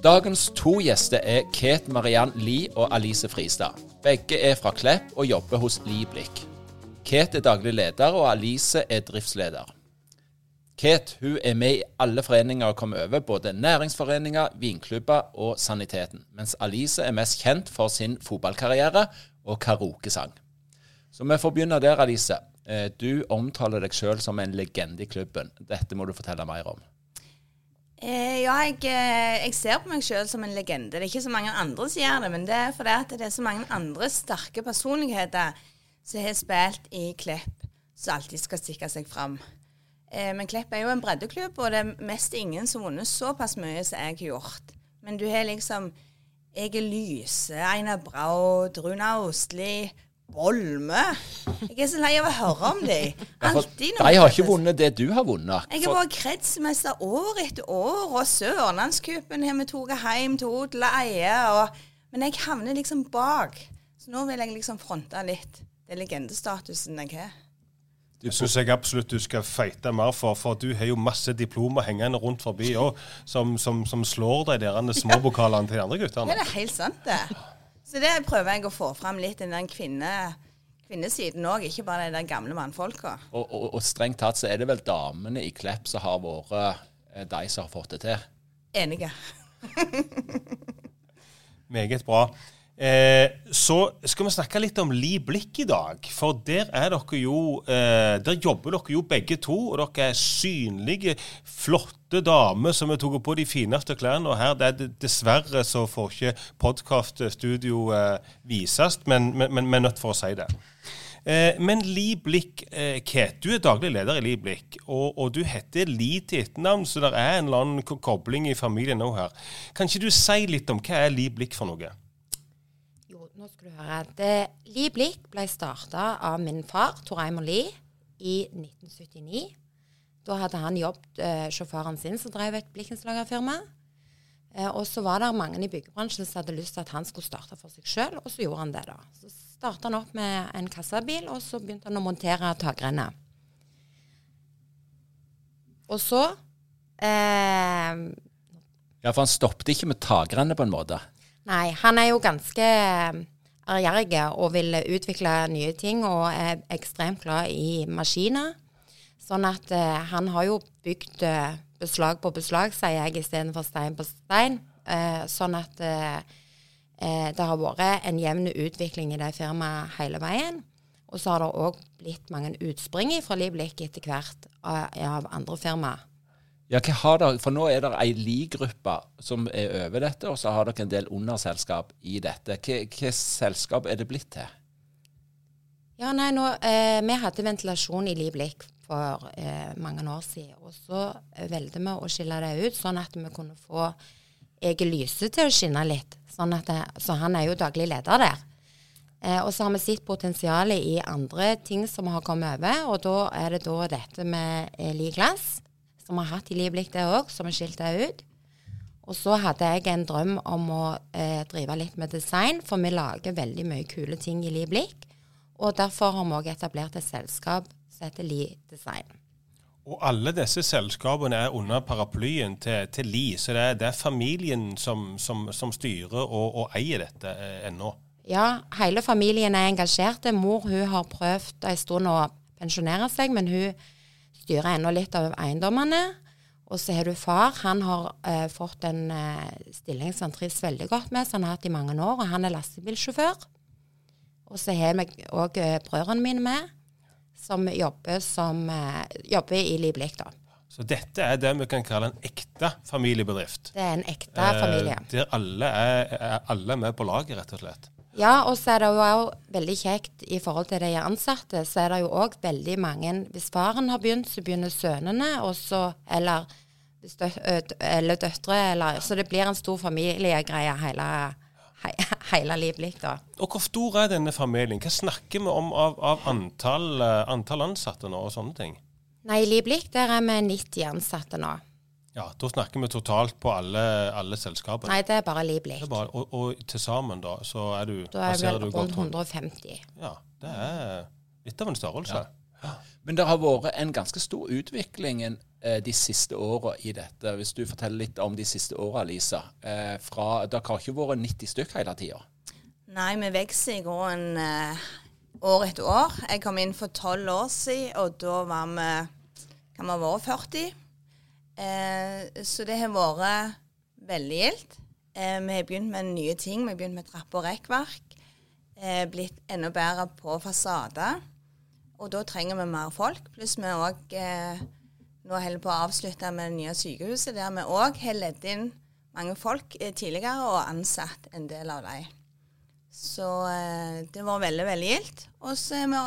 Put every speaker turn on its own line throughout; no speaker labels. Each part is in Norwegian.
Dagens to gjester er Ket Mariann Lie og Alice Fristad. Begge er fra Klepp og jobber hos Liblikk. Ket er daglig leder, og Alice er driftsleder. Ket hun er med i alle foreninger og kommer over, både næringsforeninger, vinklubber og Saniteten. Mens Alice er mest kjent for sin fotballkarriere og karaokesang. Så vi får begynne der, Alice. Eh, du omtaler deg sjøl som en legende i klubben. Dette må du fortelle mer om.
Eh, ja, jeg, eh, jeg, ser på meg sjøl som en legende. Det er ikke så mange andre som gjør det, men det er fordi at det er så mange andre sterke personligheter som har spilt i Klepp, som alltid skal stikke seg fram. Eh, men Klepp er jo en breddeklubb, og det er mest ingen som har vunnet såpass mye som jeg har gjort. Men du har liksom Egil Lyse, Einar Braud, Runa Ostli, Bolme. Jeg er så lei av å høre om dem.
Alltid noe. De har ikke vunnet det du har vunnet.
Jeg har vært kretsmester år etter år, og Sørlandscupen har vi tatt hjem til odel og eie. Men jeg havner liksom bak. Så nå vil jeg liksom fronte litt den legendestatusen jeg har.
Det syns jeg absolutt du skal feite mer for, for du har jo masse diplomer hengende rundt forbi òg, som, som, som, slår deg der småpokalene til de andre guttene.
Ja, det er helt sant, det. Så det prøver jeg å få fram litt, den kvinne, kvinnesiden òg, ikke bare de gamle mannfolka.
Og, og, og, strengt tatt så er det vel damene i Klepp som har vært eh, de som har fått det til?
Enige.
Meget bra. Eh, så skal vi snakke litt om Li Blikk i dag. For der er dere jo eh, Der jobber dere jo begge to, og dere er synlige, flotte damer som har tatt på de fineste klærne. Og her, det er dessverre så får ikke podkaststudio eh, vises, men vi er nødt for å si det. Eh, men Li Blikk, eh, Kate, du er daglig leder i Li Blikk, og, og, du heter Li til etternavn, så det er en eller annen kobling i familien nå her. Kan ikke du si litt om hva er Li Blikk for noe?
Nå skal du høre. Det, Li Blikk ble starta av min far, Tor Eimer Lie, i 1979. Da hadde han jobbet eh, sjåføren sin som drev et blikkenslagerfirma. Eh, og så var det mange i byggebransjen som hadde lyst til at han skulle starte for seg sjøl, og så gjorde han det, da. Så starta han opp med en kassabil, og så begynte han å montere takrenner. Og så eh,
Ja, for han stoppet ikke med takrenner, på en måte?
Nei, han er jo ganske eh, ærgjerrig og vil utvikle nye ting, og er ekstremt glad i maskiner. Sånn at eh, han har jo bygd eh, beslag på beslag, sier jeg, istedenfor stein på stein. Eh, sånn at det har vært en jevn utvikling i det firmaet hele veien. Og så har det òg blitt mange utspring fra Liblik etter hvert av, av andre firmaer.
Ja, hva har dere? For nå er det ei li-gruppe som er over dette, og så har dere en del underselskap i dette. Hva selskap er det blitt til?
Ja, nei, nå, eh, Vi hadde ventilasjon i Livlik for eh, mange år siden. Og så valgte vi å skille det ut, sånn at vi kunne få Egil Lyse til å skinne litt. Sånn det, så han er jo daglig leder der. Eh, og så har vi sett potensialet i andre ting som har kommet over, og da er det da dette med eh, Liglass som har hatt i Livlik, det òg, som har skilt det ut. Og så hadde jeg en drøm om å eh, drive litt med design, for vi lager veldig mye kule ting i Livlik. Og derfor har vi òg etablert et selskap som heter Li Design.
Og alle disse selskapene er under paraplyen til, til Li, så det er, det er familien som, som, som styrer og, og, eier dette eh, ennå?
Ja, hele familien er engasjert. Mor hun har prøvd en stund å pensjonere seg, men hun styrer ennå litt av eiendommene. Og så har du far. Han har eh, fått en eh, stilling som han trives veldig godt med, som han har hatt i mange år, og han er lastebilsjåfør. Og så har vi òg eh, brødrene mine med. som jobber, som, eh, jobber i Livlik, da.
Så dette er det vi kan kalle en ekte familiebedrift.
Det er en ekte familie.
Eh, der alle er, er alle med på laget, rett og slett.
Ja, og så er det jo også veldig kjekt i forhold til de ansatte, så er det jo òg veldig mange Hvis faren har begynt, så begynner sønnene, og så Eller, eller døtre, eller Så det blir en stor familiegreie hele, he, hele Livlik, da.
Og hvor stor er denne familien? Hva snakker vi om av, av antall, eh, antall ansatte nå, og sånne ting?
Nei, i Livlik der er vi 90 ansatte nå.
Ja, Da snakker vi totalt på alle, alle selskapene.
Nei, det er bare Livlik.
Det er og og til sammen, da, så er du
Da er vi vel rundt
rundt.
150.
Ja, det er litt av en størrelse.
Men det har vært en ganske stor utvikling eh, de siste åra i dette. Hvis du forteller litt om de siste åra, Lisa. Eh, fra, dere har ikke vært 90 stykk hele tida.
Nei, vi vokser i gården eh, år etter år. Jeg kom inn for tolv år siden, og da var vi kan vi ha vært 40. Eh, så det har vært veldig gildt. Eh, vi har begynt med nye ting. Vi har begynt med trapp- og rekkverk. Eh, blitt enda bedre på fasader. Og da trenger vi mer folk. Pluss vi òg eh, nå holder på å avslutte med det nye sykehuset, der vi òg har ledd inn mange folk eh, tidligere og ansatt en del av dem. Så eh, det var veldig, veldig gildt. Og så har vi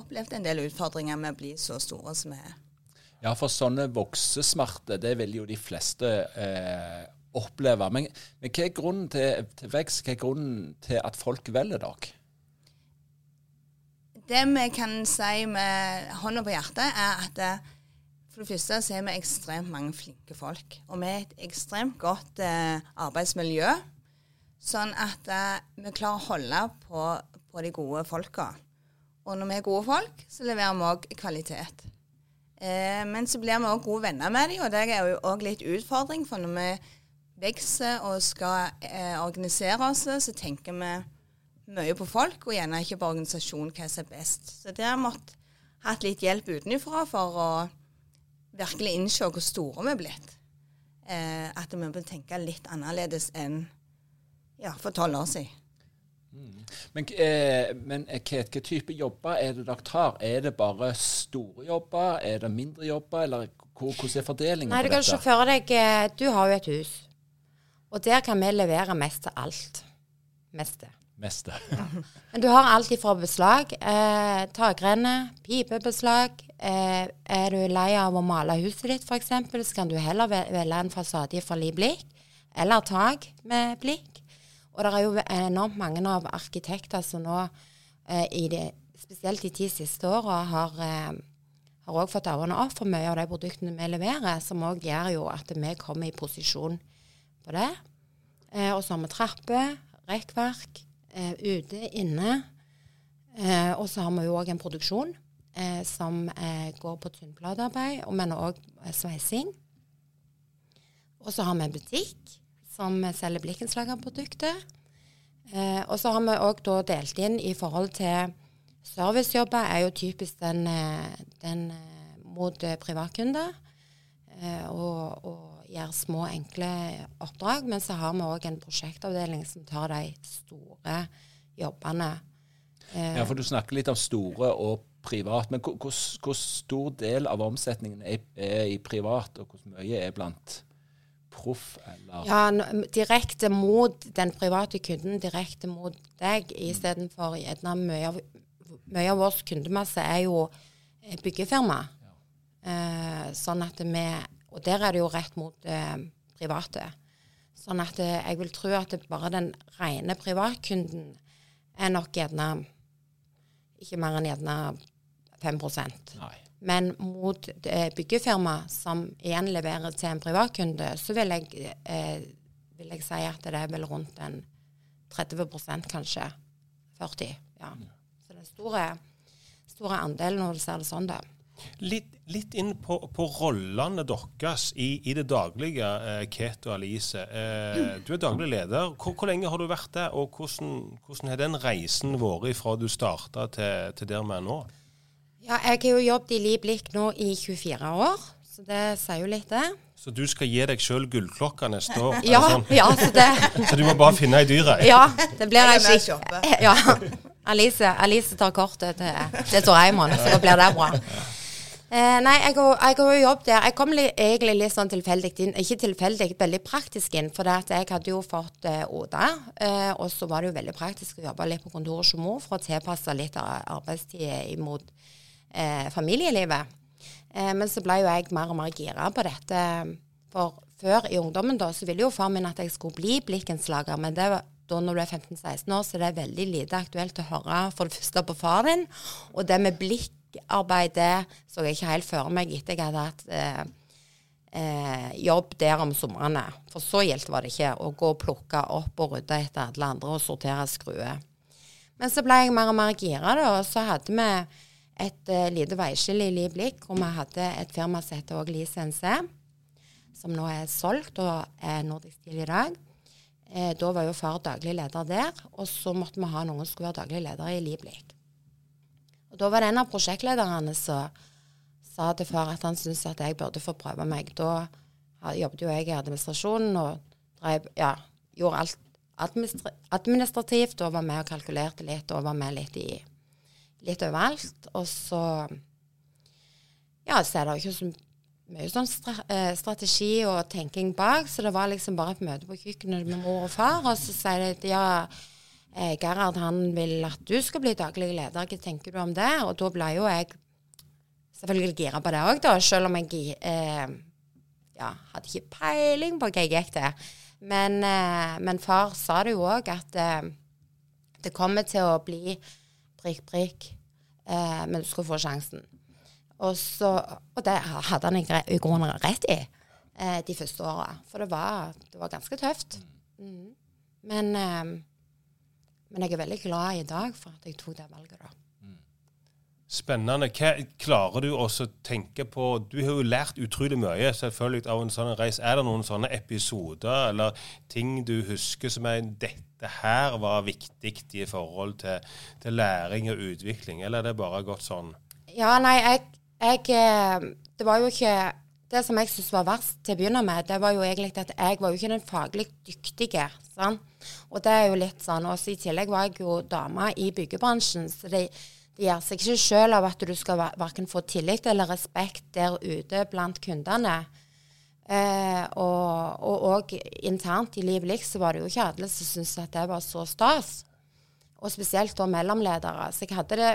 opplevd en del utfordringer med å bli så store som vi er.
Ja, for sånne voksesmerter, det vil jo de fleste eh, oppleve. Men, men hva er grunnen til, til vekst? Hva er grunnen til at folk velger dere?
Det vi kan si med hånda på hjertet, er at eh, for det første så er vi ekstremt mange flinke folk. Og vi er et ekstremt godt eh, arbeidsmiljø. Sånn at eh, vi klarer å holde på, på de gode folka. Og når vi er gode folk, så leverer vi òg kvalitet. Eh, men så blir vi òg gode venner med dem, og det er jo òg litt utfordring. For når vi vokser og skal eh, organisere oss, så tenker vi mye på folk, og gjerne ikke på organisasjon hva som er best. Så der har vi måttet hatt litt hjelp utenfra for å virkelig innse hvor store vi er blitt. Eh, at vi bør tenke litt annerledes enn ja, for tolv år siden.
Men, eh, men eh, hva type jobber er det dere tar? Er det bare store jobber? Er det mindre jobber? Eller hvor, hvordan er fordelingen
Nei, du kan se
dette?
for deg eh, Du har jo et hus. Og der kan vi levere mest til alt. Meste.
Meste.
Men du har alt ifra beslag, eh, takrenner, pipebeslag. Eh, er du lei av å male huset ditt f.eks., så kan du heller velge en fasade fra Li Blikk, eller tak med blikk. Og det er jo enormt mange av arkitekter som nå, eh, i det, spesielt de ti siste åra, har eh, har òg fått øynene opp for mye av de produktene vi leverer, som òg gjør jo at vi kommer i posisjon på det. Eh, og så har vi trapper, rekkverk, eh, ute, inne. Eh, og så har vi jo òg en produksjon eh, som går på tynnplatearbeid, men òg sveising. Og så har vi en butikk som selger blikkenslagerprodukter. Eh, og så har vi òg da delt inn i forhold til Servicejobber er jo typisk den, eh, den eh, mot eh, privatkunder. eh, Og, og gjør små, enkle oppdrag. Men så har vi òg en prosjektavdeling som tar de store jobbene. Eh,
Ja, for du snakker litt om store og privat. Men hvor, hvor, hvor stor del av omsetningen er, er i privat, og hvor mye er blant proff eller
Ja, direkte mot den private kunden, direkte mot deg, istedenfor gjerne mye av Mye av vår kundemasse er jo byggefirma. byggefirma. Eh, sånn at vi Og der er det jo rett mot eh, private. Sånn at eh, jeg vil tro at bare den rene privatkunden er nok gjerne ikke mer enn gjerne 5
Nei.
Men mot eh, byggefirma, som igjen leverer til en privatkunde, så vil jeg, eh, vil jeg si at det er vel rundt en 30% kanskje. 40 ja. Så det er store, store andel når du ser det sånn, da.
Litt, litt inn på, på rollene deres i, i det daglige, eh, og Alice. Eh, du er daglig leder. Hvor, hvor lenge har du vært det, og hvordan, hvordan har den reisen vært fra du starta til, til der vi er nå?
Ja, jeg har jo jobbet i Li Blikk nå i 24 år, så det sier jo litt, det.
Så du skal gi deg sjøl gullklokka neste år?
Ja,
sånn?
ja, så det
Så du må bare finne ei dyret?
Ja, det blir
Jeg
ikke. Ja. Alice, Alice tar kortet til, til Doraemon, så da blir det bra. Eh, nei, jeg har jo jobb der. Jeg kom li, egentlig litt sånn tilfeldig inn. Ikke tilfeldig, veldig praktisk inn. For jeg hadde jo fått eh, Oda, eh, og så var det jo veldig praktisk å jobbe litt på kontoret som mor for å tilpasse litt av arbeidstid imot eh, familielivet. Eh, men så ble jo jeg mer og mer gira på dette. For før i ungdommen da, så ville jo far min at jeg skulle bli blikkenslager, men det var da når du er 15-16 år, så det er veldig lite aktuelt å høre for det første på far din. Og det med blikkarbeid, det så jeg ikke helt for meg etter jeg hadde hatt eh, eh, jobb der om somrene. For så gildt var det ikke å gå og plukke opp og rydde etter alle andre og sortere skruer. Men så ble jeg mer og mer gira, da, og så hadde vi et uh, lite veiskille i Liblik, hvor vi hadde et firma som heter Oglis NC, som nå er solgt og er Nordisk Stil i dag. Eh, da var jo far daglig leder der, og så måtte vi ha noen som skulle være daglig leder i Liblik. Og da var det en av prosjektlederne som sa til far at han syntes at jeg burde få prøve meg. Da jobbet jo jeg i administrasjonen og drev, ja, gjorde alt administrativt og var med og kalkulerte litt og var med litt i litt overalt. Og så ja, så er det jo ikke så mye sånn eh, strategi og tenking bak, så det var liksom bare et møte på kjøkkenet med mor og far, og så sier de at ja, eh, Gerhard han vil at du skal bli daglig leder, hva tenker du om det? Og da ble jo jeg selvfølgelig gira på det òg, da, selv om jeg eh, ja, hadde ikke peiling på hva jeg gikk til. Men, eh, men far sa det jo òg, at eh, det kommer til å bli prikk, prikk, eh, men du skulle få sjansen. Og, så, og det hadde han i grunnen rett i eh, de første åra. For det var, det var, ganske tøft. Mm. Men, eh, men, jeg er veldig glad i dag for at jeg tok det valget, da.
Spennende. Hva klarer du å tenke på Du har jo lært utrolig mye selvfølgelig av en sånn reis. Er det noen sånne episoder eller ting du husker som er dette her var viktig i forhold til, til læring og utvikling, eller er det bare gått sånn?
Ja, nei, jeg jeg eh, Det var jo ikke Det som jeg syntes var verst til å begynne med, det var jo egentlig at jeg var jo ikke den faglig dyktige. Sant? Og det er jo litt sånn. Og i tillegg var jeg jo dame i byggebransjen, så det, det gjør seg ikke sjøl av at du skal verken få tillit eller respekt der ute blant kundene. Eh, og òg internt i Liv Lix så var det jo ikke alle som syntes at det var så stas. Og spesielt da mellomledere. Så jeg hadde det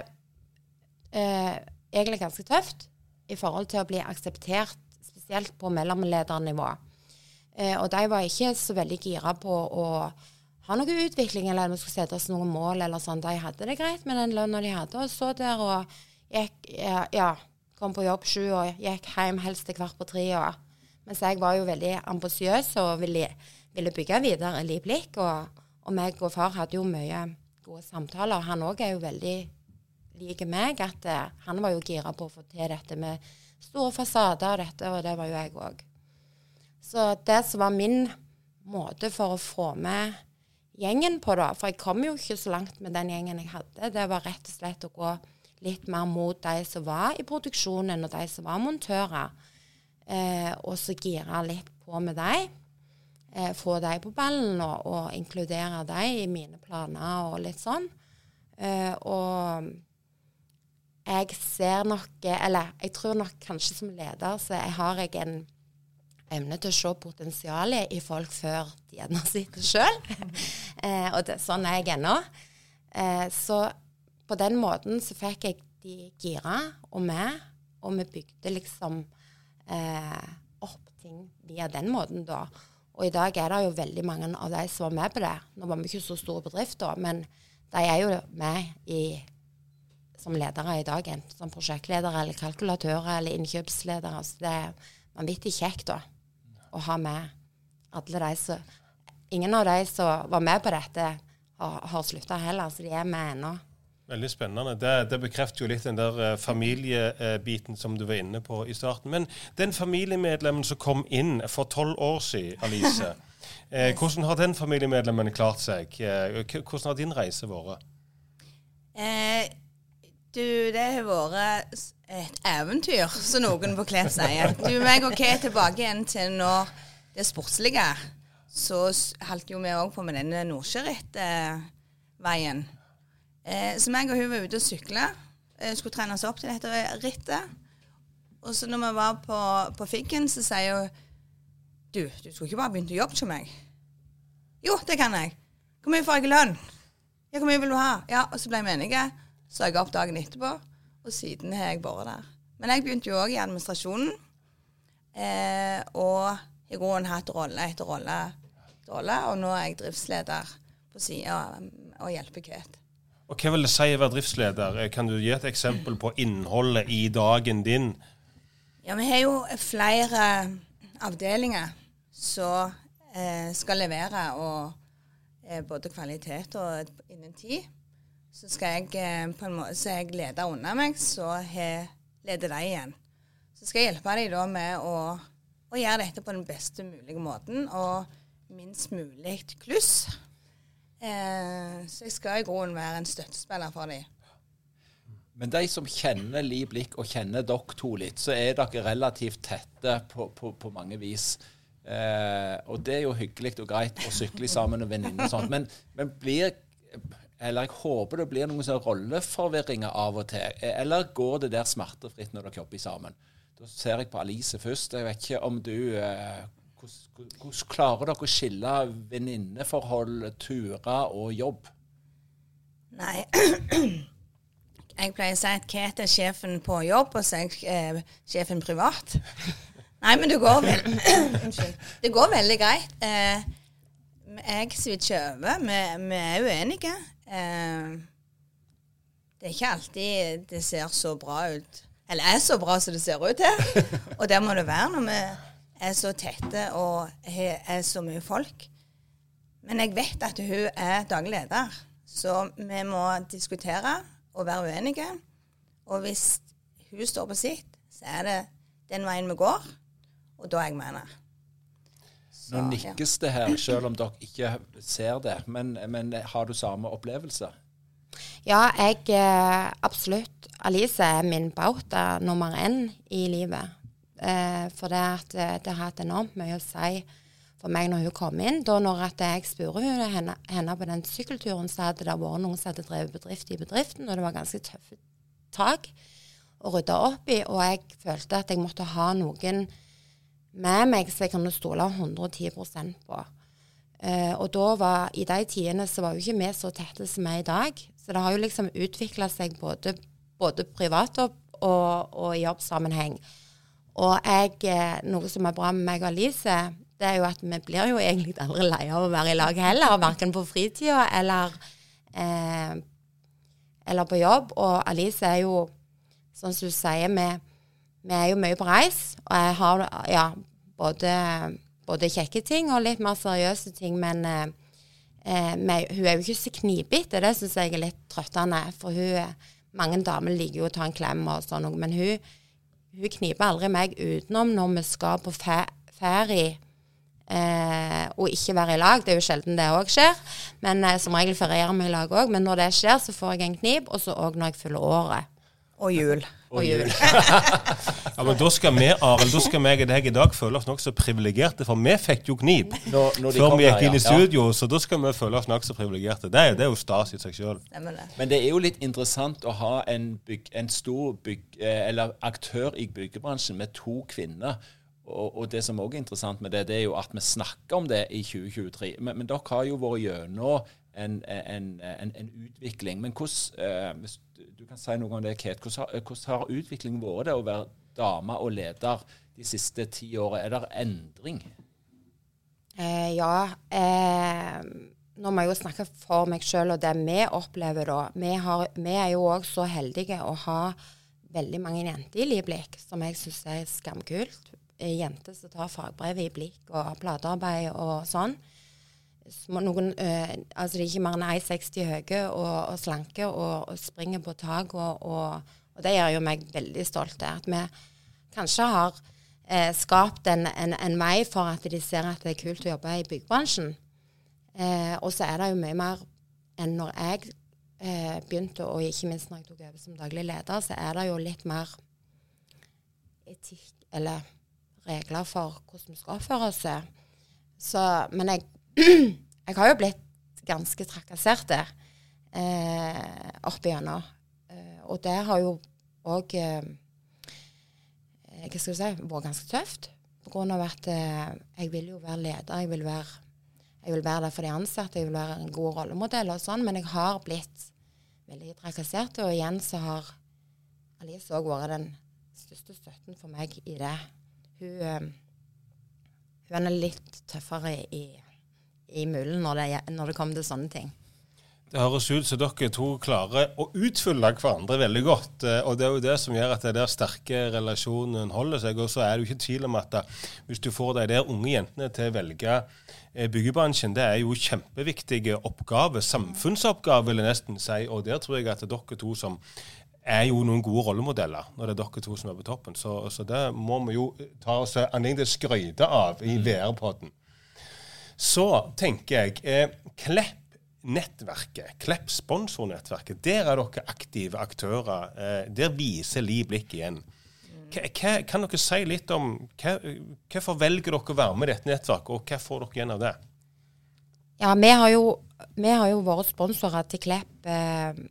eh, egentlig ganske tøft i forhold til å bli akseptert, spesielt på mellomledernivå. Eh, og de var ikke så veldig gira på å ha noe utvikling, eller skulle sette oss noen mål, eller sånn. De hadde det greit med den lønna de hadde, og så der og gikk ja, kom på jobb sju og gikk hjem helst til kvart på tre. Og, mens jeg var jo veldig ambisiøs og ville, ville, bygge videre i Blikk. Og, og meg og far hadde jo mye gode samtaler. Han òg er jo veldig lik meg, at uh, han var jo gira på å få til dette med store fasader og dette, og det var jo jeg òg. Så det som var min måte for å få med gjengen på, da, for jeg kom jo ikke så langt med den gjengen jeg hadde, det var rett og slett å gå litt mer mot de som var i produksjonen, og de som var montører. Eh, og så gire litt på med dem. Eh, få dem på ballen og, og inkludere dem i mine planer og litt sånn. Eh, og jeg ser nok Eller jeg tror nok kanskje som leder så jeg har jeg en evne til å se potensialet i folk før de gjerne sitter sjøl. eh, og det, sånn er jeg ennå. Eh, så på den måten så fikk jeg de gira og med, og vi bygde liksom eh, opp ting via den måten da. Og i dag er det jo veldig mange av de som var med på det. Nå var vi ikke så store bedrifter, men de er jo med i som ledere i dag, enten som prosjektledere eller kalkulatører eller innkjøpsledere. Så det er vanvittig kjekt da, å ha med alle de som Ingen av de som var med på dette, har, har slutta heller, så de er med ennå.
Veldig spennende. Det, det, bekrefter jo litt den der uh, familiebiten som du var inne på i starten. Men den familiemedlemmen som kom inn for tolv år siden, Alice, eh, hvordan har den familiemedlemmen klart seg? Eh, hvordan har din reise vært?
Eh, du, det har vært et eventyr, som noen på klet sier. Du, meg og Kay tilbake igjen til når det sportslige. Så holdt jo vi òg på med denne Nordsjøritt-veien. Eh, så meg og hun var ute og sykla. Eh, skulle trene oss opp til dette rittet. Og så når vi var på, på Figgen, så sier hun Du, du skulle ikke bare begynt å jobbe hos meg? Jo, det kan jeg. Hvor mye får jeg i lønn? Ja, hvor mye vil du ha? Ja, Og så ble vi enige. Så jeg opp dagen etterpå, og siden har jeg vært der. Men jeg begynte jo òg i administrasjonen. Eh, og i grunnen hatt rolle etter rolle, rolle. Og nå er jeg driftsleder på sida og hjelper Kate.
Og Hva vil det si å være driftsleder? Eh, Kan du gi et eksempel på innholdet i dagen din?
Ja, vi har jo flere avdelinger som eh, skal levere og eh, både kvalitet og innen tid. Så skal jeg eh, på en måte, så jeg leder under meg, så jeg leder de igjen. Så skal jeg hjelpe dem da med å, å gjøre dette på den beste mulige måten og minst mulig kluss. Eh, så jeg skal i grunnen være en støttespiller for dem.
Men de som kjenner Li Blikk og kjenner dere to litt, så er dere relativt tette på, på, på mange vis. Eh, og det er jo hyggelig og greit å sykle sammen med venninner og sånt. Men, men blir Eller jeg håper det blir noen sånne rolleforvirringer av og til. Eller går det der smertefritt når dere jobber sammen? Da ser jeg på Alice først. Jeg vet ikke om du eh, hvordan, klarer dere å skille venninneforhold, turer og jobb?
Nei. Jeg pleier å si at Kate er sjefen på jobb, og så er jeg eh, sjefen privat. Nei, men det går, Det går veldig greit. Eh, jeg switcher over. Vi, vi er uenige. Eh, det er ikke alltid det ser så bra ut. Eller er så bra som det ser ut til. Og der må det være når vi er så tette og er så mye folk. Men jeg vet at hun er daglig leder, så vi må diskutere og være uenige. Og hvis hun står på sitt, så er det den veien vi går, og da er jeg mener. henne.
Nå nikkes det her, selv om dere ikke ser det. Men, men har du samme opplevelse?
Ja, jeg eh, absolutt. Alice er min bauta nummer én i livet. Eh, for det, at, eh, det har hatt enormt mye å si for meg når hun kom inn. Da når jeg spurte henne, henne på den sykkelturen, så hadde det vært noen som hadde drevet bedrift i bedriften, og det var ganske tøffe tak å rydde opp i. Og jeg følte at jeg måtte ha noen med meg som jeg kunne stole 110% på. Eh, og da var, i de tidene så var jo ikke vi så tette som vi er i dag. Så det har jo liksom utvikla seg både, både privat og, og, og i jobbsammenheng. Og jeg, eh, noe som er bra med meg og Alice, det er jo at vi blir jo egentlig aldri lei av å være i lag heller. Verken på fritida eller, eh, eller på jobb. Og Alice er jo, sånn som du sier, vi, vi er jo mye på reis. Og jeg har ja, både, både kjekke ting og litt mer seriøse ting. Men eh, med, hun er jo ikke så knipete. Det syns jeg er litt trøttende. For hun, mange damer liker jo å ta en klem og sånn. Men hun, hun kniper aldri meg utenom når vi skal på fe ferie. Eh, og ikke være i lag. Det er jo sjelden det òg skjer. Men eh, som regel ferierer vi i lag òg. Men når det skjer, så får jeg en knip. Og så òg når jeg fyller året.
Og jul.
Og jul.
Ja, men Da skal vi Arild, da skal meg og deg i dag føle oss nokså privilegerte, for vi fikk jo knip
Når, når
før vi gikk inn i.
Ja.
studio, så da skal vi føle oss nokså privilegerte. Det, det er jo stas i seg sjøl.
Men det er jo litt interessant å ha en, bygg, en stor bygg, eh, eller aktør i byggebransjen med to kvinner. Og, og det som også er interessant med det, det er jo at vi snakker om det i 2023. Men, men dere har jo vært gjennom en, en, en, en utvikling. Men hvordan, eh, hvis du, kan si noe om det, Kate, hvordan har, hvordan har utviklingen vært det å være dame og leder de siste ti årene? Er det endring?
Eh, ja. Eh, nå må jeg jo snakke for meg sjøl og det vi opplever da. Vi, har, vi er jo òg så heldige å ha veldig mange jenter i Liblik, som jeg syns er skamkult. Jenter som tar fagbrev i blikk og platearbeid og sånn. Noen, øh, altså de er ikke mer enn 1,60 høye og, og slanke og, og springer på tak. Og, og, det gjør jo meg veldig stolt. det, At vi kanskje har eh, skapt en, en, en vei for at de ser at det er kult å jobbe i byggebransjen. Eh, og så er det jo mye mer enn når jeg eh, begynte, og ikke minst når jeg tok over som daglig leder, så er det jo litt mer etikk eller regler for hvordan vi skal oppføre oss. Så, men jeg, jeg har jo blitt ganske trakassert eh, opp igjennom. Eh, og det har jo òg eh, Hva skal du si vært ganske tøft. På grunn av at eh, jeg vil jo være leder. Jeg vil være, jeg vil være der for de ansatte. Jeg vil være en god rollemodell og sånn. Men jeg har blitt veldig trakassert. Og igjen så har Alice òg vært den største støtten for meg i det. Hun, eh, hun er litt tøffere i, i mullen når det, når det kommer til sånne ting.
Det høres ut som dere to klarer å utfylle hverandre veldig godt. eh, Og det er jo det som gjør at den sterke relasjonen holder seg. Og så er det jo ikke tvil om at hvis du får de der unge jentene til å velge eh, byggebransjen, det er jo kjempeviktige oppgaver. Samfunnsoppgave, vil jeg nesten si. Og der tror jeg at dere to som er jo noen gode rollemodeller, når det er dere to som er på toppen. Så, så det må vi jo ta oss anledning til å skryte av i VR-podden. Så tenker jeg eh, Klepp-nettverket, Klepp sponsornettverket, der er dere aktive aktører. Eh, der viser Li blikk igjen. Hva, kan dere si litt om hvorfor velger dere å være med i dette nettverket, og hva får dere igjen av det?
Ja, vi har jo, vi har jo vært sponsorer til Klepp eh,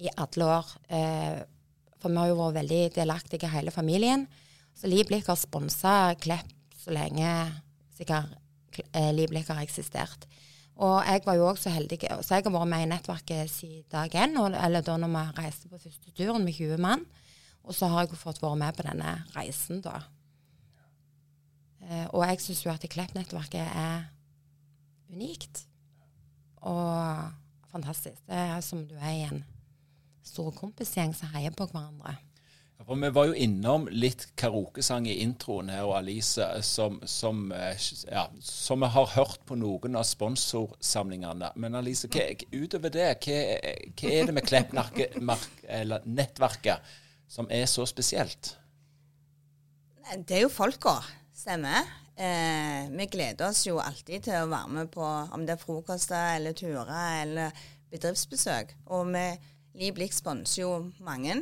i alle år. Eh, for vi har jo vært veldig delaktige hele familien. Så Livblikk har sponsa Klepp så lenge sikkert eh, Livblikk har eksistert. Og jeg var jo også så heldig, så jeg har vært med i nettverket siden dag én, eller da når vi reiste på første turen med 20 mann. Og så har jeg jo fått være med på denne reisen, da. Eh, og jeg syns jo at Klepp-nettverket er unikt og fantastisk. Det er som du er i en stor kompisgjeng som heier på hverandre.
For Vi var jo innom litt karaokesang i introen her, og Alice, som, som, eh, ja, som vi har hørt på noen av sponsorsamlingene. Men Alice, hva, utover det, hva, hva er det med Klepp-nettverket som er så spesielt?
Det er jo folka, stemmer. Eh, vi gleder oss jo alltid til å være med på om det er frokoster eller turer eller bedriftsbesøk. Og vi, Liv Blikk sponser jo mange.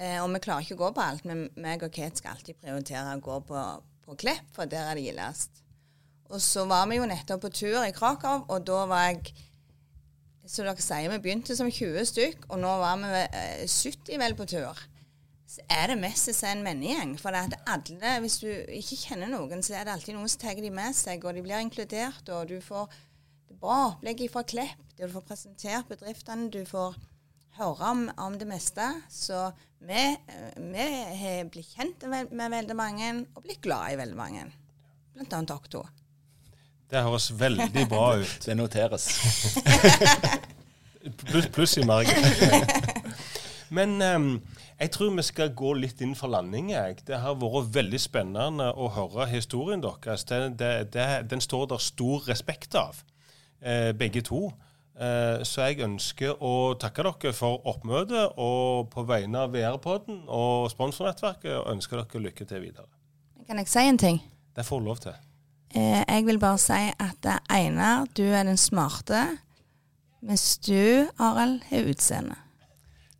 Eh, og vi klarer ikke å gå på alt, men meg og Kate skal alltid prioritere å gå på, på Klepp, for der er det gildest. Og så var vi jo nettopp på tur i Krakow, og da var jeg Så dere sier, vi begynte som 20 stykk, og nå var vi eh, 70 vel på tur så er det mest som en vennegjeng. For det at alle, hvis du ikke kjenner noen, så er det alltid noen som tar de med seg, og de blir inkludert. Og du får bra opplegg fra Klepp. Du får presentert bedriftene. Du får høre om, om det meste. Så vi, vi har blitt kjent med, med veldig mange, og blitt glad i veldig mange. Blant annet dere to.
Det høres veldig bra ut.
Det noteres.
Pluss plus i margen. Men um, jeg tror vi skal gå litt inn for landing. Jeg. Det har vært veldig spennende å høre historien deres. Det, det, det, den står der stor respekt av, eh, begge to. Eh, så jeg ønsker å takke dere for oppmøtet, og på vegne av VR-podden og sponsornettverket og ønsker dere lykke til videre.
Kan jeg si en ting?
Det får du lov til.
Eh, jeg vil bare si at eh, Einar, du er den smarte, mens du, Arild, har utseende.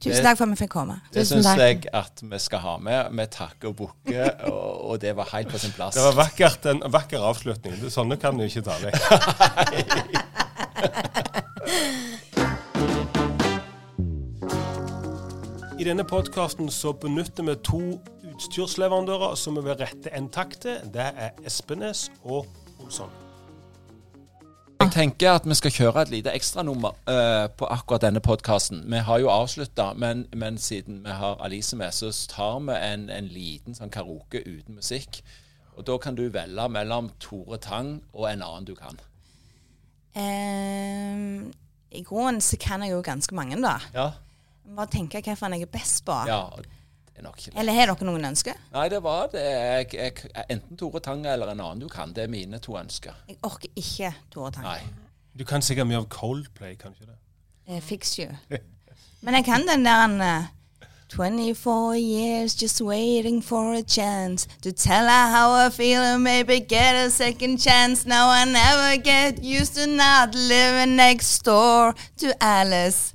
Tusen
Det-
takk for at vi fikk komme.
Det syns jeg at vi skal ha med. Vi takker og bukker, og, og det var helt på sin plass.
Det var vakkert, en vakker avslutning. Sånne kan du ikke ta vekk. I denne podkasten så benytter vi to utstyrsleverandører som vi vil rette en takk til. Det er Espenes og Olsson.
Jeg tenker at vi skal kjøre et lite ekstranummer uh, på akkurat denne podkasten. Vi har jo avslutta, men, men siden vi har Alice med, så tar vi en, en liten sånn karaoke uten musikk. Og da kan du velge mellom Tore Tang og en annen du kan.
Eh, I grunnen så kan jeg jo ganske mange, da.
Ja.
Bare tenke hvilken jeg er best på.
ja det er nok ikke det.
Eller har dere noen ønsker?
Nei, det var det. Jeg, jeg, enten Tore Tang eller en annen du kan. Det er mine to ønsker.
Jeg orker ikke Tore Tang.
Nei.
Du kan sikkert mye av Coldplay, kan du ikke det?
Eh, fix you. Men jeg kan den der uh, 24 years just waiting for a chance to tell her how I feel and maybe get a second chance. Now I never get used to not living next door to Alice.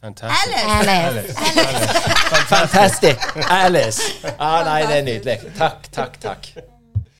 Fantastisk.
Alice!
Alice.
Fantastic! Alice. Ah, nei, det er nydelig. Takk, takk, takk.